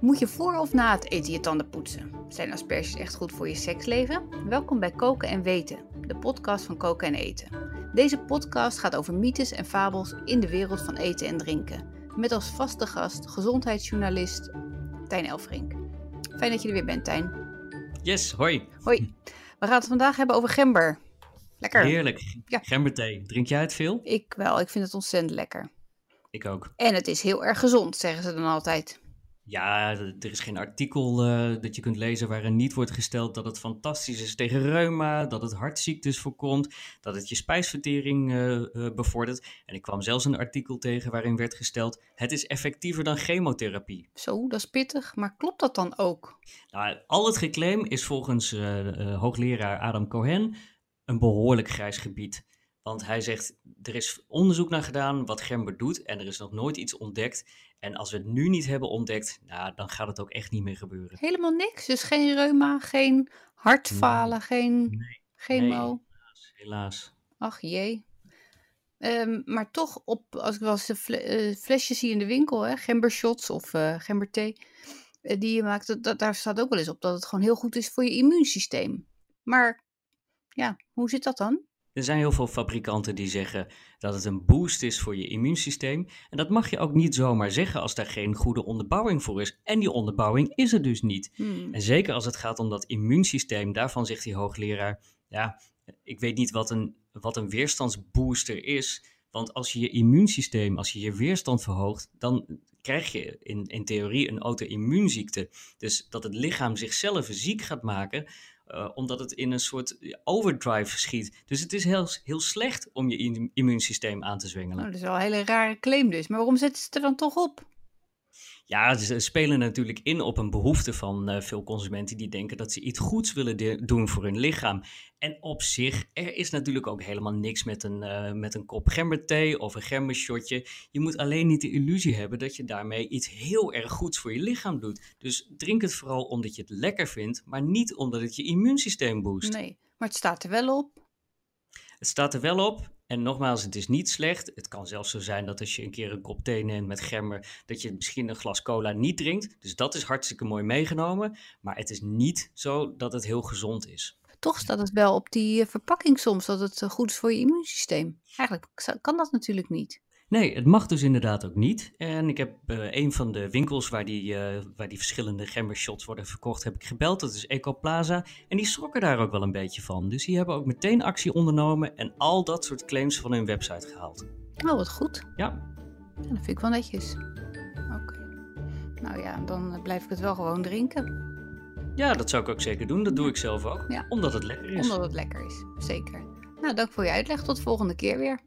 Moet je voor of na het eten je tanden poetsen? Zijn asperges echt goed voor je seksleven? Welkom bij Koken en Weten, de podcast van Koken en Eten. Deze podcast gaat over mythes en fabels in de wereld van eten en drinken. Met als vaste gast gezondheidsjournalist Tijn Elfrink. Fijn dat je er weer bent, Tijn. Yes, hoi. Hoi. We gaan het vandaag hebben over gember. Lekker. Heerlijk. Ja. Gemberthee. Drink jij het veel? Ik wel, ik vind het ontzettend lekker. Ik ook. En het is heel erg gezond, zeggen ze dan altijd. Ja, er is geen artikel eh, dat je kunt lezen waarin niet wordt gesteld dat het fantastisch is tegen reuma, dat het hartziektes voorkomt, dat het je spijsvertering eh, eh, bevordert. En ik kwam zelfs een artikel tegen waarin werd gesteld, het is effectiever dan chemotherapie. Zo, dat is pittig, maar klopt dat dan ook? Nou, al het geclaim is volgens hoogleraar Adam Cohen een behoorlijk grijs gebied. Want hij zegt, er is onderzoek naar gedaan wat gember doet en er is nog nooit iets ontdekt. En als we het nu niet hebben ontdekt, nou, dan gaat het ook echt niet meer gebeuren. Helemaal niks? Dus geen reuma, geen hartfalen, geen Nee, chemo? nee, helaas, helaas. Ach jee. Ehm, maar toch, op, als ik wel eens de fle- eh, flesjes zie in de winkel, hè, gembershots of eh gemberthee, eh, die je maakt, dat, dat- daar staat ook wel eens op dat het gewoon heel goed is voor je immuunsysteem. Maar ja, hoe zit dat dan? Er zijn heel veel fabrikanten die zeggen dat het een boost is voor je immuunsysteem. En dat mag je ook niet zomaar zeggen als daar geen goede onderbouwing voor is. En die onderbouwing is er dus niet. Hmm. En zeker als het gaat om dat immuunsysteem, daarvan zegt die hoogleraar, ja, ik weet niet wat een, wat een weerstandsbooster is. Want als je je immuunsysteem, als je je weerstand verhoogt, dan krijg je in, in theorie een auto-immuunziekte. Dus dat het lichaam zichzelf ziek gaat maken, eh, omdat het in een soort overdrive schiet. Dus het is heel, heel slecht om je im- immuunsysteem aan te zwengelen. Nou, dat is wel een hele rare claim dus. Maar waarom zetten ze het er dan toch op? Ja, ze spelen natuurlijk in op een behoefte van eh, veel consumenten die denken dat ze iets goeds willen de- doen voor hun lichaam. En op zich, er is natuurlijk ook helemaal niks met een, eh, met een kop gemberthee of een gembershotje. Je moet alleen niet de illusie hebben dat je daarmee iets heel erg goeds voor je lichaam doet. Dus drink het vooral omdat je het lekker vindt, maar niet omdat het je immuunsysteem boost. Nee, maar het staat er wel op. Het staat er wel op. En nogmaals, het is niet slecht. Het kan zelfs zo zijn dat als je een keer een kop thee neemt met gember, dat je misschien een glas cola niet drinkt. Dus dat is hartstikke mooi meegenomen. Maar het is niet zo dat het heel gezond is. Toch staat het wel op die eh, verpakking soms dat het eh, goed is voor je immuunsysteem. Eigenlijk kan dat natuurlijk niet. Nee, het mag dus inderdaad ook niet. En ik heb eh, een van de winkels waar die, eh, waar die verschillende gembershots worden verkocht, heb ik gebeld. Dat is Ecoplaza. En die schrokken daar ook wel een beetje van. Dus die hebben ook meteen actie ondernomen en al dat soort claims van hun website gehaald. Oh, wat goed. Ja, Ja, dat vind ik wel netjes. Oké. Nou ja, dan eh, blijf ik het wel gewoon drinken. ja, dat zou ik ook zeker doen. Dat doe ik zelf ook. Ja. Omdat het lekker is. Omdat het lekker is. Zeker. Nou, dank voor je uitleg. Tot de volgende keer weer.